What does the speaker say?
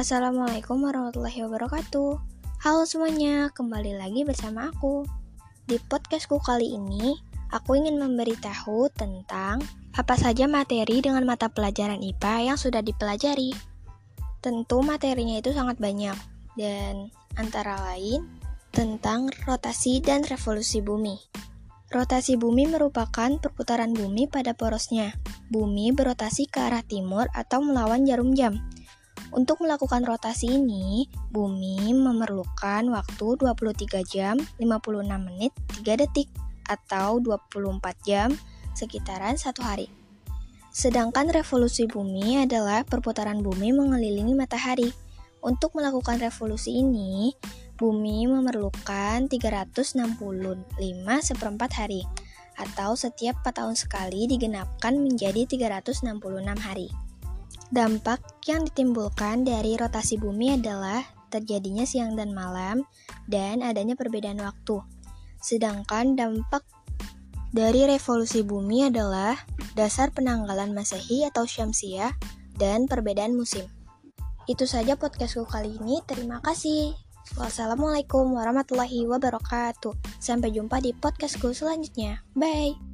Assalamualaikum warahmatullahi wabarakatuh. Halo semuanya, kembali lagi bersama aku. Di podcastku kali ini, aku ingin memberitahu tentang apa saja materi dengan mata pelajaran IPA yang sudah dipelajari. Tentu materinya itu sangat banyak, dan antara lain tentang rotasi dan revolusi bumi. Rotasi bumi merupakan perputaran bumi pada porosnya. Bumi berotasi ke arah timur atau melawan jarum jam. Untuk melakukan rotasi ini, bumi memerlukan waktu 23 jam 56 menit 3 detik atau 24 jam sekitaran satu hari. Sedangkan revolusi bumi adalah perputaran bumi mengelilingi matahari. Untuk melakukan revolusi ini, bumi memerlukan 365 seperempat hari atau setiap 4 tahun sekali digenapkan menjadi 366 hari. Dampak yang ditimbulkan dari rotasi bumi adalah terjadinya siang dan malam dan adanya perbedaan waktu. Sedangkan dampak dari revolusi bumi adalah dasar penanggalan Masehi atau Syamsiah dan perbedaan musim. Itu saja podcastku kali ini. Terima kasih. Wassalamualaikum warahmatullahi wabarakatuh. Sampai jumpa di podcastku selanjutnya. Bye.